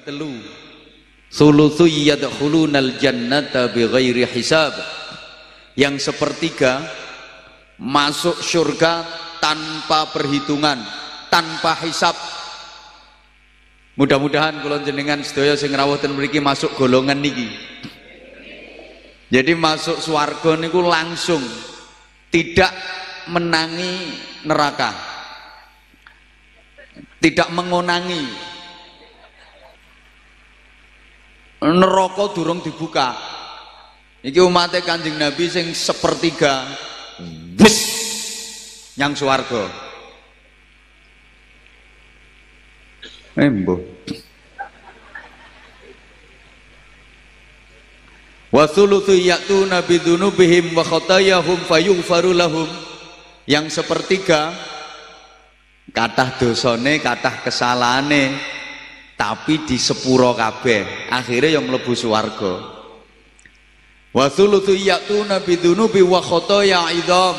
telu. Sulusu yadkhulunal jannata bighairi hisab. Yang sepertiga masuk surga tanpa perhitungan tanpa hisab. Mudah-mudahan kalau jenengan sedaya sing rawuhten mriki masuk golongan niki. Jadi masuk swarga niku langsung tidak menangi neraka. Tidak mengonangi neraka durung dibuka. Iki umatnya kanjeng nabi sing sepertiga. Wis nyang swarga. Embo wa thuluthu ya'tuna bidunubihim wa khatayahum fayughfaru lahum. Yang sepertiga kathah dosane kathah kesalahane tapi di sepuro kabeh akhirnya yang mlebu swarga. Wa thulutsu ya'tuna bidunubi wa khotoya idham.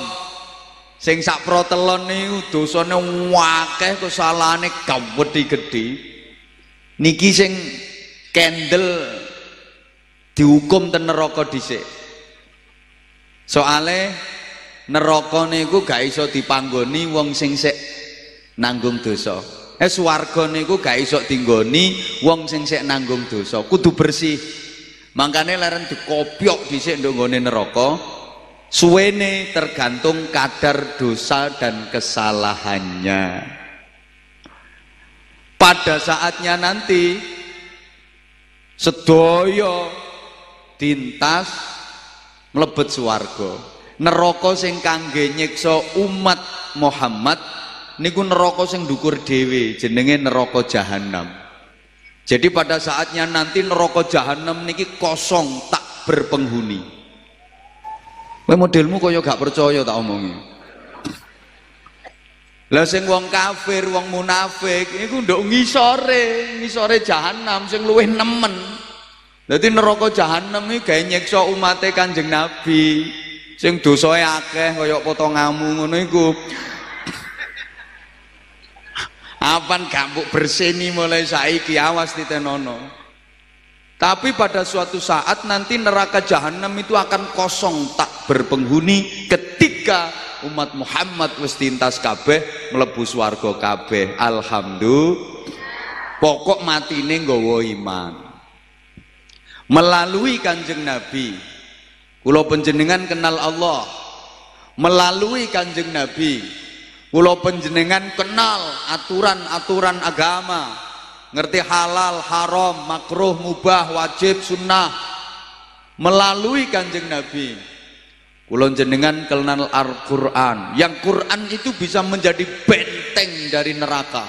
Sing sak protelon niku dosane akeh kesalahane gawedhi-gedhi niki sing kendel dihukum ten neraka dhisik. Soale neraka niku gak iso dipanggoni wong sing sik nanggung dosa eh swarga niku gak iso tinggoni wong sing sik nanggung dosa kudu bersih. Makanya leren dikopiok dhisik nduk nggone neraka. Suwene tergantung kadar dosa dan kesalahannya. Pada saatnya nanti sedoyo dintas mlebet swarga. Neraka sing kangge nyiksa umat Muhammad niku neraka sing dukur dhewe jenenge neraka jahanam jadi pada saatnya nanti neraka jahanam niki kosong tak berpenghuni. Kowe modelmu kaya gak percaya tak omongi? Lah sing wong kafir wong munafik iku nduk ngisore ngisore jahanam sing luwih nemen. Dadi neraka jahanam iki gawe nyiksa umate Kanjeng Nabi. Sing dosae akeh kaya potongamu ngono iku Apan gambuk berseni mulai saiki awas titenono. Tapi pada suatu saat nanti neraka jahanam itu akan kosong tak berpenghuni ketika umat Muhammad wis tintas kabeh mlebu swarga kabeh. Alhamdulillah. Pokok matine nggawa iman. Melalui Kanjeng Nabi. Kula panjenengan kenal Allah. Melalui Kanjeng Nabi, Kulo penjenengan kenal aturan-aturan agama, ngerti halal, haram, makruh, mubah, wajib, sunnah melalui kanjeng Nabi. Kulo jenengan kenal Al-Quran. Yang Quran itu bisa menjadi benteng dari neraka.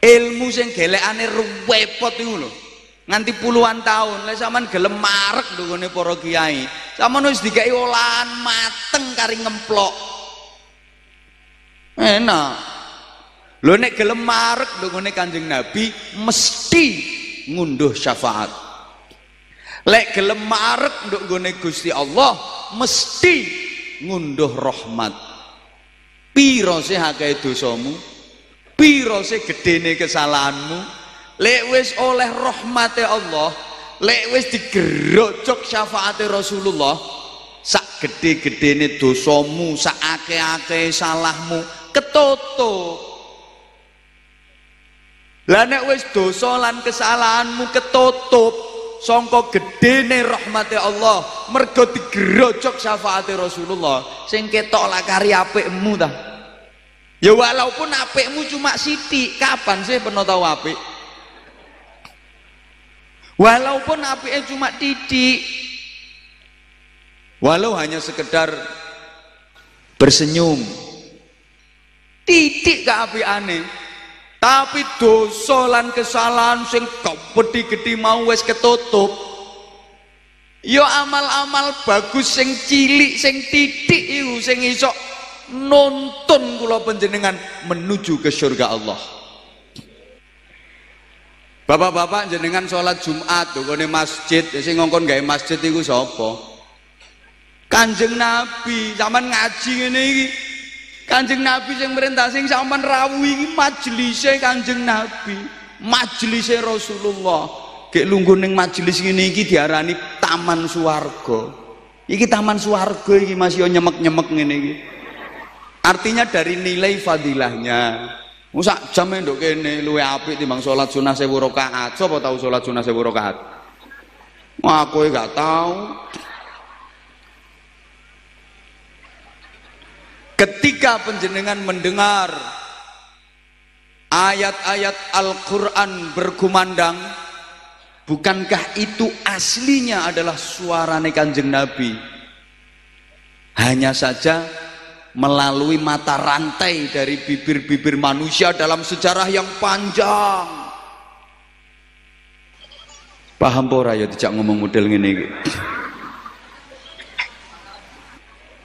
Ilmu sing gelekane repot itu loh. Nganti puluhan tahun, lek sampean gelem marek ndungone para kiai. Sampean wis dikai olahan mateng kari ngemplok enak. Lo nek gelem marek ndongone Kanjeng Nabi mesti ngunduh syafaat. Lek gelem marek ndongone Gusti Allah mesti ngunduh rahmat. Piro sih akeh dosamu? Piro sih gedene kesalahanmu? Lek wis oleh rahmate Allah lek wis digerocok syafaate Rasulullah sak gede-gedene dosamu sak akeh-akeh salahmu ketutup lah nek wis dosa lan kesalahanmu ketutup sangka gedene rahmate Allah mergo digerojok syafaate Rasulullah sing ketok lah kari apikmu ta? Ya walaupun apikmu cuma sithik kapan sih pernah tahu apik? Walaupun apiknya cuma titik walau hanya sekedar bersenyum titik aneh tapi dosa lan kesalahan sing gede-gede mau wis ketutup. Yo amal-amal bagus sing cilik sing titik iku sing iso nonton kula panjenengan menuju ke surga Allah. Bapak-bapak jenengan sholat Jumat kone masjid. Sing ngongkon gawe masjid iku sapa? Kanjeng Nabi zaman ngaji ngene iki Kanjeng Nabi yang merintah sing sampean rawuhi iki majelise Kanjeng Nabi. majelis Rasulullah kayak lungguh ning majelis ini iki diarani taman suwargo iki taman suwargo iki masih nyemek-nyemek ngene iki artinya dari nilai fadilahnya Musak jam nduk kene luwe apik timbang salat sunah 1000 rakaat. Sapa tahu salat sunah 1000 rakaat? Wah, gak tahu. Ketika penjenengan mendengar ayat-ayat Al-Quran berkumandang, bukankah itu aslinya adalah suara kanjeng Nabi? Hanya saja melalui mata rantai dari bibir-bibir manusia dalam sejarah yang panjang. Paham pora ya tidak ngomong model ini.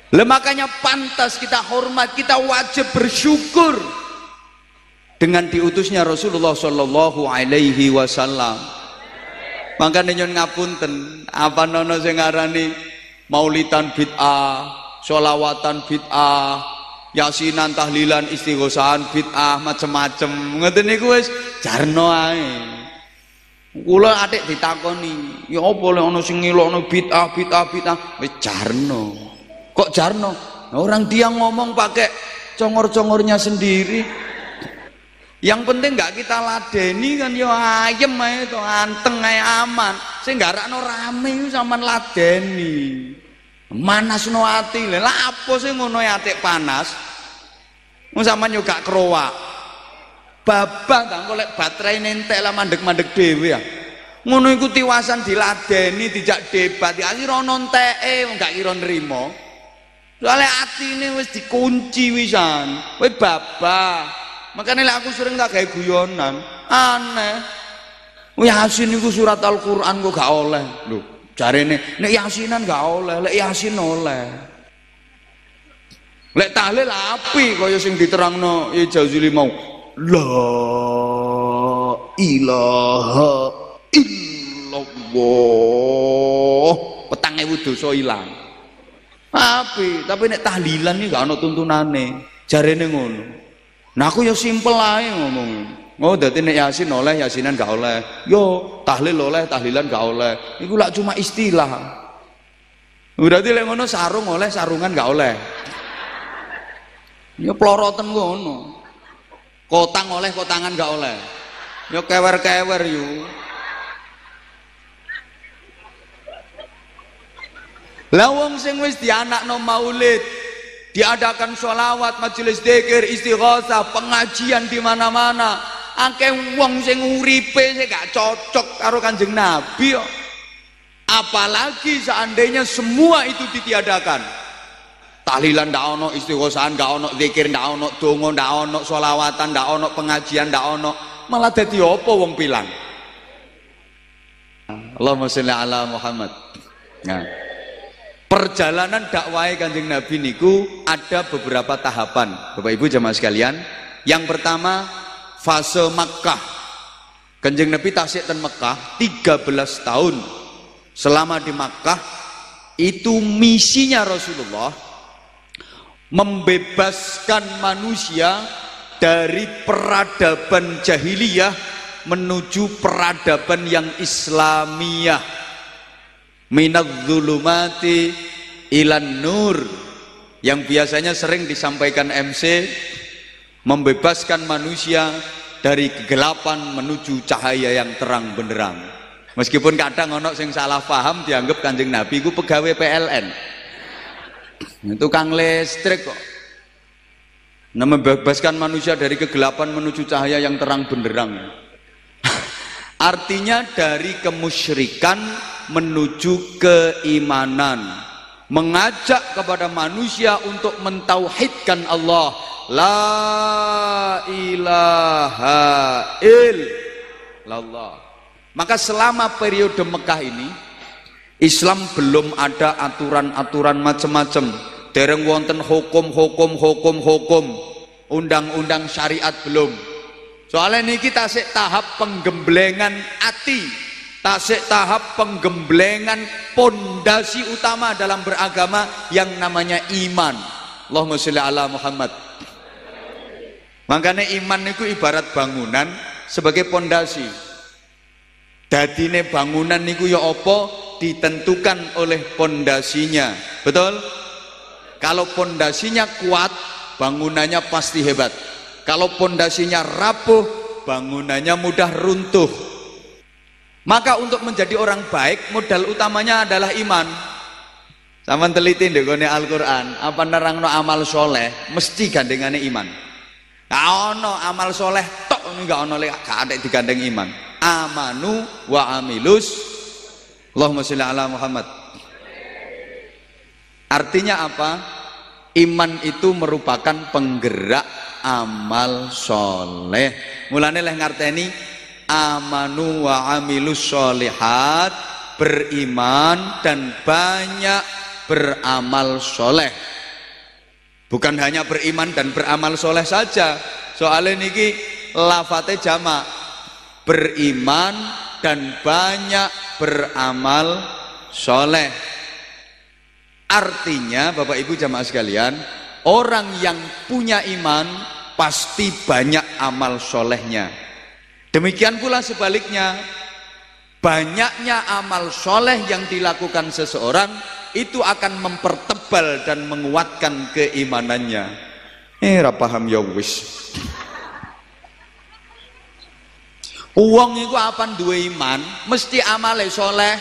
Makanya pantas kita hormat, kita wajib bersyukur dengan diutusnya Rasulullah Shallallahu Alaihi Wasallam. Makanya nyon ngapunten, apa nono sing ngarani? Maulitan bid'ah, sholawatan bid'ah yasinan tahlilan istighosahan bid'ah macem-macem. Ngerti niku wis jarno ae. Kula atik ditakoni ya apa lek ana sing ngilokno bid'ah bid'ah bid'ah? Jarno kok jarno? Orang dia ngomong pakai congor-congornya sendiri. Yang penting nggak kita ladeni kan ya ayem ae to anteng ae aman. Sing garakno rame sama ladeni. Manas no ati lha apa sih ngono atik panas. Mau sama juga krowa babah golek baterai nentek lah mandek-mandek dewi ya. Ngono iku tiwasan diladeni dijak debat. Ya sira nonteke gak kira nrimo soalnya ini wis dikunci wisan kowe babah makanya aku sering tak kayak guyonan aneh Yasin itu surat Al-Quran kok gak oleh loh Jarene nek yasinan gak oleh, lek yasin oleh. Lek tahlil api kaya sing diterangno ya Jazuli mau. La ilaha illallah. Petang ewu dosa ilang. Api, tapi nek tahlilan iki gak ana tuntunane. Jarene ngono. Nah aku ya simpel ae ngomong. Oh, dadi nek yasin oleh, yasinan gak oleh. Yo, tahlil oleh, tahlilan gak oleh. Iku lak cuma istilah. Berarti lek ngono sarung oleh, sarungan gak oleh. Yo ploroten ngono. Kotang oleh, kotangan gak oleh. Yo kewer-kewer yo. Lah wong sing wis dianakno maulid, diadakan sholawat, majelis dzikir, istighosah, pengajian di mana-mana, akeh wong sing uripe sing gak cocok karo Kanjeng Nabi. Apalagi seandainya semua itu ditiadakan. Tahlilan ndak ono, istighosahan ndak ono, zikir ndak ono, donga ndak ono, sholawatan ndak ono, pengajian ndak ono. Malah dadi apa wong pilang? Allahumma sholli ala Muhammad. Nah. Perjalanan dakwah Kanjeng Nabi niku ada beberapa tahapan. Bapak Ibu jemaah sekalian. Yang pertama fase Makkah Kanjeng Nabi tasik dan Mekah 13 tahun selama di Makkah itu misinya Rasulullah membebaskan manusia dari peradaban jahiliyah menuju peradaban yang islamiyah minadzulumati ilan nur yang biasanya sering disampaikan MC membebaskan manusia dari kegelapan menuju cahaya yang terang benderang. Meskipun kadang ono sing salah paham dianggap kanjeng nabi itu pegawai PLN itu kang listrik kok. Nah, membebaskan manusia dari kegelapan menuju cahaya yang terang benderang artinya dari kemusyrikan menuju keimanan mengajak kepada manusia untuk mentauhidkan Allah La ilaha illallah. Maka selama periode Mekah ini Islam belum ada aturan-aturan macam-macam. Dereng wonten hukum-hukum hukum-hukum, undang-undang syariat belum. Soalnya ini kita tasik tahap penggemblengan hati, tasik tahap penggemblengan pondasi utama dalam beragama yang namanya iman. Allahumma sholli ala Muhammad. Makanya iman itu ibarat bangunan, sebagai pondasi. Dadine bangunan niku ya apa ditentukan oleh pondasinya. Betul? Kalau pondasinya kuat, bangunannya pasti hebat. Kalau pondasinya rapuh, bangunannya mudah runtuh. Maka untuk menjadi orang baik, modal utamanya adalah iman. Sama teliti ndekone Al-Qur'an, apa nerangno amal soleh mesti gandengane iman. Gak ono amal soleh tok ini gak ono lek gak digandeng iman. Amanu wa amilus Allahumma sholli ala Muhammad. Artinya apa? Iman itu merupakan penggerak amal soleh. Mulane leh ngarteni amanu wa amilus solihat beriman dan banyak beramal soleh. Bukan hanya beriman dan beramal soleh saja. Soalnya niki lafate jama beriman dan banyak beramal soleh artinya Bapak Ibu jamaah sekalian orang yang punya iman pasti banyak amal solehnya. Demikian pula sebaliknya banyaknya amal soleh yang dilakukan seseorang itu akan mempertebal dan menguatkan keimanannya. Eh paham ya wis. Uang itu apa dua iman mesti amale soleh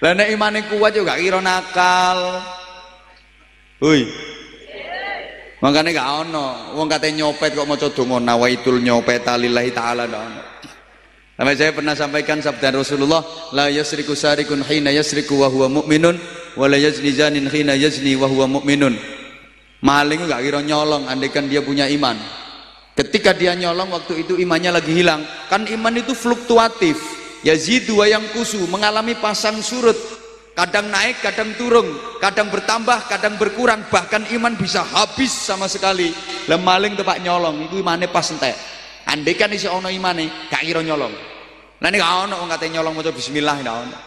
lah nek imane kuat juga kira nakal Hui makanya gak ono wong katanya nyopet kok mau donga nawaitul nyopet lillahi taala ndak ono Sampai saya pernah sampaikan sabda Rasulullah, la yasriku sarikun hina yasriku wa huwa mu'minun wa la yazni zanin hina yazni wa huwa mu'minun. Maling enggak kira nyolong andaikan dia punya iman. Ketika dia nyolong waktu itu imannya lagi hilang. Kan iman itu fluktuatif. Yazidu wa yang kusu mengalami pasang surut. Kadang naik, kadang turun, kadang bertambah, kadang berkurang, bahkan iman bisa habis sama sekali. Lemaling tepak nyolong, itu imannya pas entek. Andaikan isi ono imane, gak kira nyolong. Nah ini gak ono katanya nyolong maca bismillah ndak ono.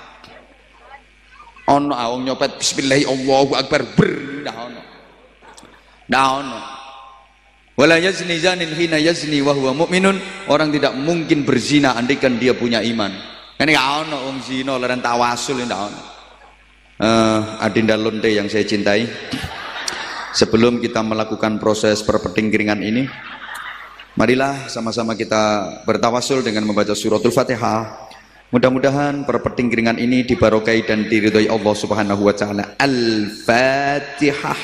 Ono awong nyopet bismillah Allahu akbar ber ndak ono. Ndak ono. Wala yazni zanin hina yazni wa huwa mu'minun. Orang tidak mungkin berzina andaikan dia punya iman. Ini gak ono wong zina leren tawasul ndak ono. Uh, Adinda Lonte yang saya cintai. Sebelum kita melakukan proses perpetinggiringan ini, Marilah sama-sama kita bertawasul dengan membaca suratul Fatihah. Mudah-mudahan perpeting keringan ini dibarokai dan diridhoi Allah Subhanahu wa taala. Al-Fatihah.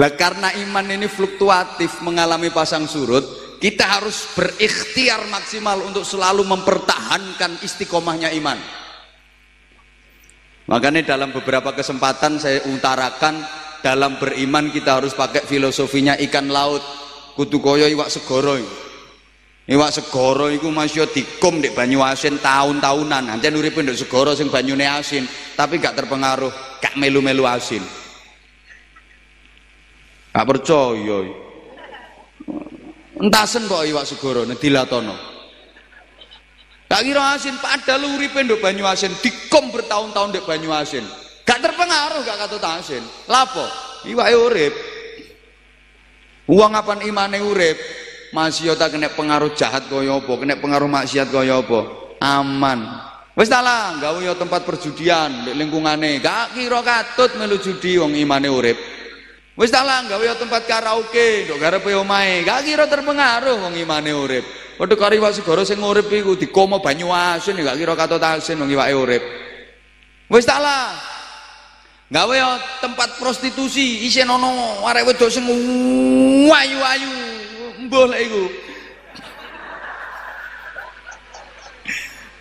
Lah karena iman ini fluktuatif mengalami pasang surut, kita harus berikhtiar maksimal untuk selalu mempertahankan istiqomahnya iman. Makanya dalam beberapa kesempatan saya utarakan dalam beriman kita harus pakai filosofinya ikan laut. Kudu koyo iwak segoro iwak segoro itu masih dikum di banyu asin tahun-tahunan. Nanti nuripin di segoro sing banyune asin tapi gak terpengaruh gak melu-melu asin gak percaya entasen kok iwak segoro dilatono gak kira asin padahal uripin di banyu asin dikum bertahun-tahun di banyu asin Gak terpengaruh gak kata tasin. Lapo? Iwake urip. Uang apa imane urip? Masih tak kena pengaruh jahat kaya apa, kena pengaruh maksiat kaya apa. Aman. Wis lah, gawe yo tempat perjudian di lingkungane. Gak kira katut melu judi wong imane urip. Wis ta lah, gawe yo tempat karaoke ndok garepe omahe. Gak kira terpengaruh wong imane urip. Padha karo iwak segara sing urip iku dikomo banyu asin gak kira katut asin wong iwake urip. Wis ta lah, gawe tempat prostitusi isih nono arek wedok sing ayu-ayu mbuh lek iku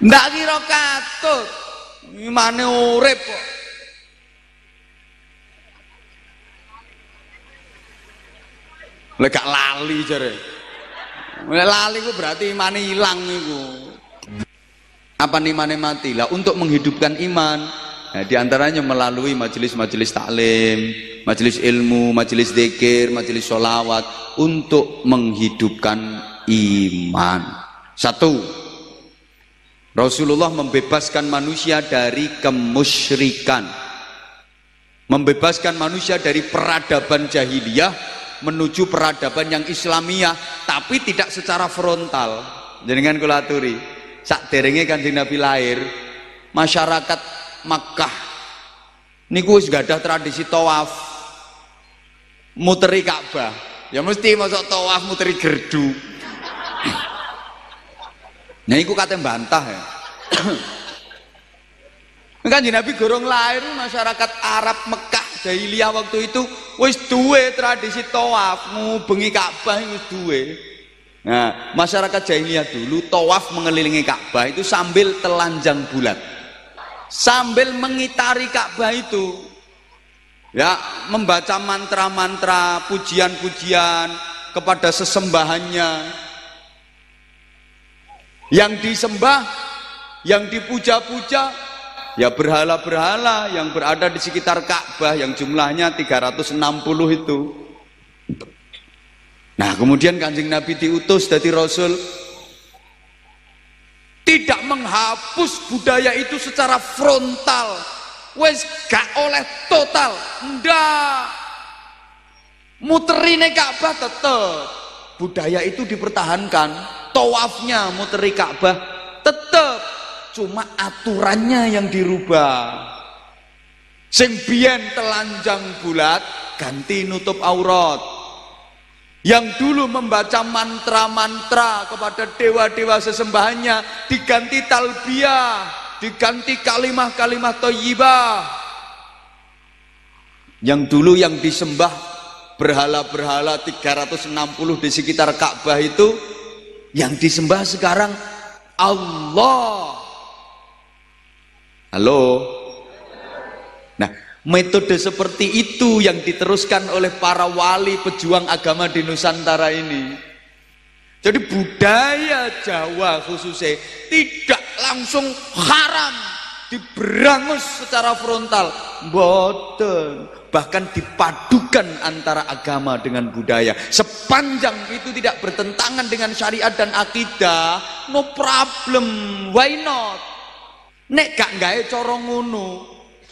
ndak kira katut imane urip kok lek lali jare lali ku berarti imane ilang iku apa imane mati lah untuk menghidupkan iman Nah, di antaranya melalui majelis-majelis taklim, majelis ilmu, majelis zikir, majelis sholawat untuk menghidupkan iman. Satu, Rasulullah membebaskan manusia dari kemusyrikan. membebaskan manusia dari peradaban jahiliyah menuju peradaban yang Islamiyah tapi tidak secara frontal. Jenengan kula aturi sak derenge Kanjeng Nabi lahir masyarakat Makkah. Niku wis gadah tradisi tawaf. Muteri Ka'bah. Ya mesti masuk tawaf muteri gerdu. Nah iku kate bantah ya. Kan Nabi gorong lahir masyarakat Arab Mekah jahiliyah waktu itu wis duwe tradisi tawaf ngubengi Ka'bah wis duwe. Nah, masyarakat jahiliyah dulu tawaf mengelilingi Ka'bah itu sambil telanjang bulat. Sambil mengitari Ka'bah itu ya membaca mantra-mantra, pujian-pujian kepada sesembahannya. Yang disembah, yang dipuja-puja ya berhala-berhala yang berada di sekitar Ka'bah yang jumlahnya 360 itu. Nah kemudian kanjeng Nabi diutus dari Rasul. Tidak menghapus budaya itu secara frontal. Wes gak oleh total. Ndak. Muterine Ka'bah tetep. Budaya itu dipertahankan. Tawafnya muteri Ka'bah tetep cuma aturannya yang dirubah. Sing biyen telanjang bulat ganti nutup aurat. Yang dulu membaca mantra-mantra kepada dewa-dewa sesembahannya diganti talbiyah diganti kalimah-kalimah toyibah. Yang dulu yang disembah berhala-berhala 360 di sekitar Ka'bah itu yang disembah sekarang Allah Halo? Nah, metode seperti itu yang diteruskan oleh para wali pejuang agama di Nusantara ini. Jadi budaya Jawa khususnya tidak langsung haram diberangus secara frontal. Boten. Bahkan dipadukan antara agama dengan budaya. Sepanjang itu tidak bertentangan dengan syariat dan akidah, no problem. Why not? Nek gak gawe cara ngono,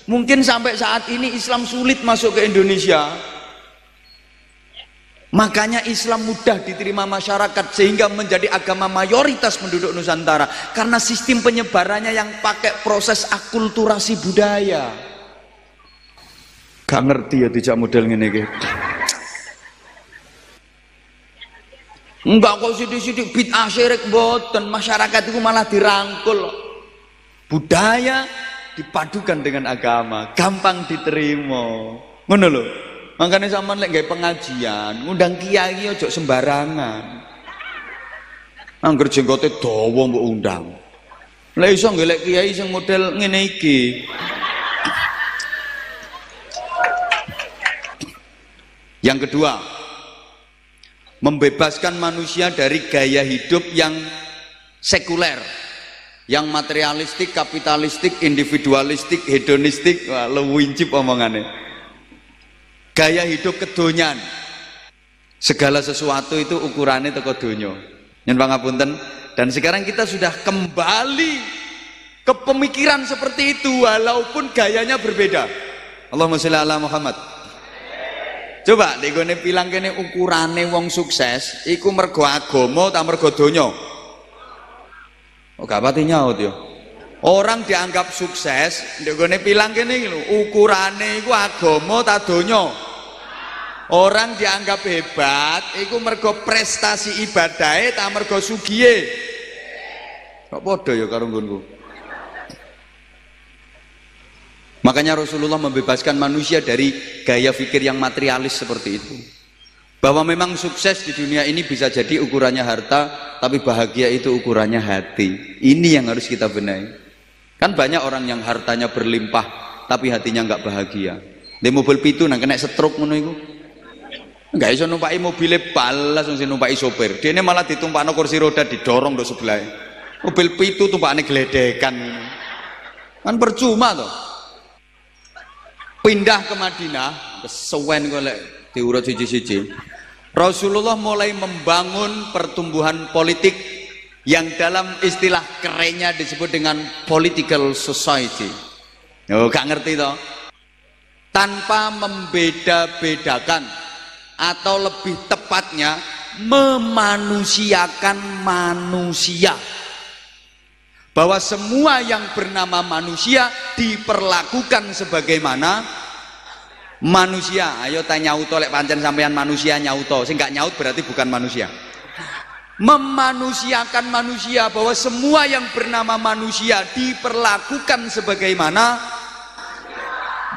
mungkin sampai saat ini Islam sulit masuk ke Indonesia. Makanya Islam mudah diterima masyarakat sehingga menjadi agama mayoritas penduduk Nusantara karena sistem penyebarannya yang pakai proses akulturasi budaya. Gak ngerti ya tidak model ngene iki. Enggak kok sidik-sidik bid'ah syirik boten masyarakat itu malah dirangkul budaya dipadukan dengan agama gampang diterima. Ngono lho. Makanya sama lek gawe pengajian ngundang kiai ojo sembarangan. Angger jenggote dawa mbok undang. Lek iso golek kiai sing model ngene iki. Yang kedua membebaskan manusia dari gaya hidup yang sekuler yang materialistik, kapitalistik, individualistik, hedonistik, lewincip omongannya. Gaya hidup kedonyan. Segala sesuatu itu ukurannya toko donyo. Yang pangapunten dan sekarang kita sudah kembali ke pemikiran seperti itu walaupun gayanya berbeda. Allahumma sholli ala Muhammad. Coba digone bilang kene ukurane wong sukses iku mergo agama ta mergo donya? Oh gak pati nyaut ya. Orang dianggap sukses, ndekone pilang kene lho, ukurane iku agama ta donya. Orang dianggap hebat iku mergo prestasi ibadahe ta mergo sugihe. Kok padha ya karo nggonku. Makanya Rasulullah membebaskan manusia dari gaya pikir yang materialis seperti itu bahwa memang sukses di dunia ini bisa jadi ukurannya harta tapi bahagia itu ukurannya hati. Ini yang harus kita benahi. Kan banyak orang yang hartanya berlimpah tapi hatinya nggak bahagia. Di mobil pitu nang kena stroke ngono nggak iso numpai mobilnya balas langsung numpai sopir. Dia ini malah ditumpakno kursi roda didorong do sebelah. Mobil pitu tumpakane geledekan kan percuma toh. Pindah ke Madinah kesuwen golek diurut siji-siji Rasulullah mulai membangun pertumbuhan politik yang dalam istilah kerennya disebut dengan political society. Oh gak ngerti toh? Tanpa membeda-bedakan atau lebih tepatnya memanusiakan manusia. Bahwa semua yang bernama manusia diperlakukan sebagaimana manusia. Ayo tanya nyauto lek pancen sampean manusia nyauto. Sing gak nyaut berarti bukan manusia. Memanusiakan manusia bahwa semua yang bernama manusia diperlakukan sebagaimana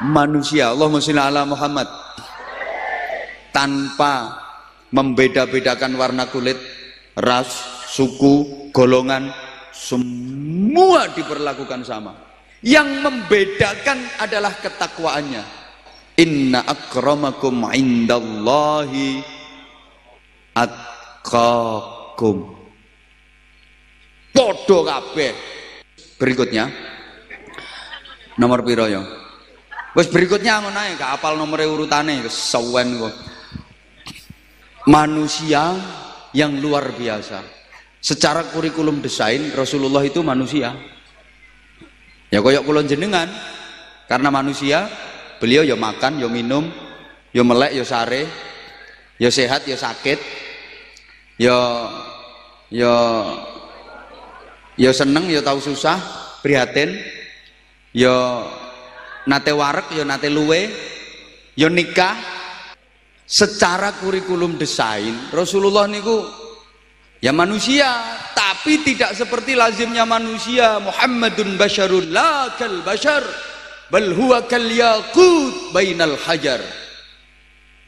manusia. Allahumma sholli ala Muhammad. Tanpa membeda-bedakan warna kulit ras suku golongan semua diperlakukan sama. Yang membedakan adalah ketakwaannya Inna akramakum indallahi atqakum. Podo kabeh. Berikutnya nomor piro ya? Wes berikutnya ngono ae, gak apal nomor urutane kesawen kok. Manusia yang luar biasa. Secara kurikulum desain Rasulullah itu manusia. Ya koyok kulon jenengan karena manusia beliau ya makan ya minum ya melek ya sare ya sehat ya sakit ya ya ya seneng ya tahu susah prihatin ya nate warek ya nate luwe ya nikah. Secara kurikulum desain Rasulullah niku ya manusia tapi tidak seperti lazimnya manusia Muhammadun basyarun la kal basyar bal huwa kal yaqut bainal hajar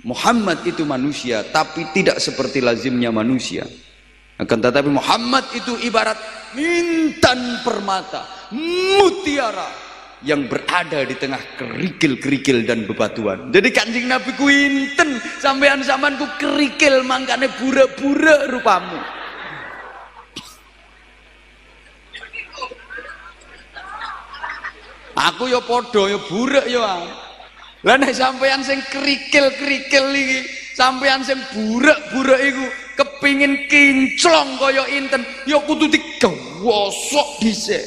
Muhammad itu manusia tapi tidak seperti lazimnya manusia akan tetapi Muhammad itu ibarat intan permata mutiara yang berada di tengah kerikil-kerikil dan bebatuan. Jadi kanjeng Nabi ku inten sampean ku kerikil mangkane bura-bura rupamu. Aku ya padha ya burek ya. Lah nek sampean sing kerikil-kerikil iki, sampean sing burek-burek iku kepingin kinclong kaya inten, ya kudu digosok dhisik.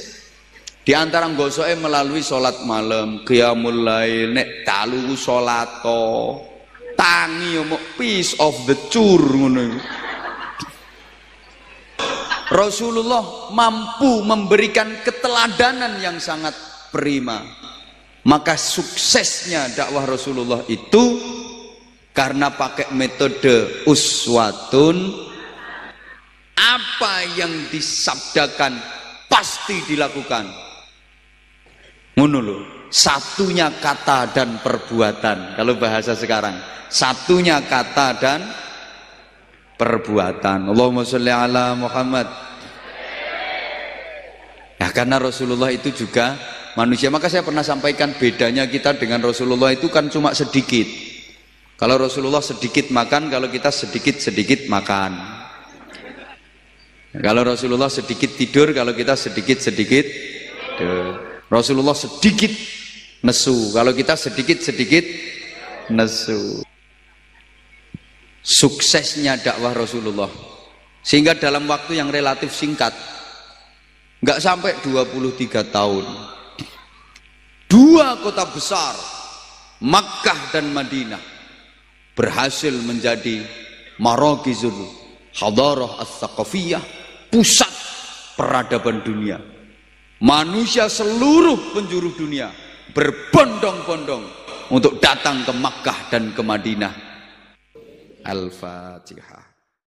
Di antara gosoke melalui salat malam, qiyamul lail, nek dalu salat to. Tangi ya piece of the cur ngono Rasulullah mampu memberikan keteladanan yang sangat prima. Maka suksesnya dakwah Rasulullah itu karena pakai metode uswatun. Apa yang disabdakan pasti dilakukan. Ngono satunya kata dan perbuatan. Kalau bahasa sekarang satunya kata dan perbuatan. Allahumma sholli ala Muhammad. Nah karena Rasulullah itu juga manusia. Maka saya pernah sampaikan bedanya kita dengan Rasulullah itu kan cuma sedikit. Kalau Rasulullah sedikit makan, kalau kita sedikit-sedikit makan. Kalau Rasulullah sedikit tidur, kalau kita sedikit-sedikit Rasulullah sedikit nesu, kalau kita sedikit-sedikit nesu. Suksesnya dakwah Rasulullah. Sehingga dalam waktu yang relatif singkat, nggak sampai 23 tahun, dua kota besar Makkah dan Madinah berhasil menjadi maragizul hadarah as-saqafiyah pusat peradaban dunia. Manusia seluruh penjuru dunia berbondong-bondong untuk datang ke Makkah dan ke Madinah. Al-Fatihah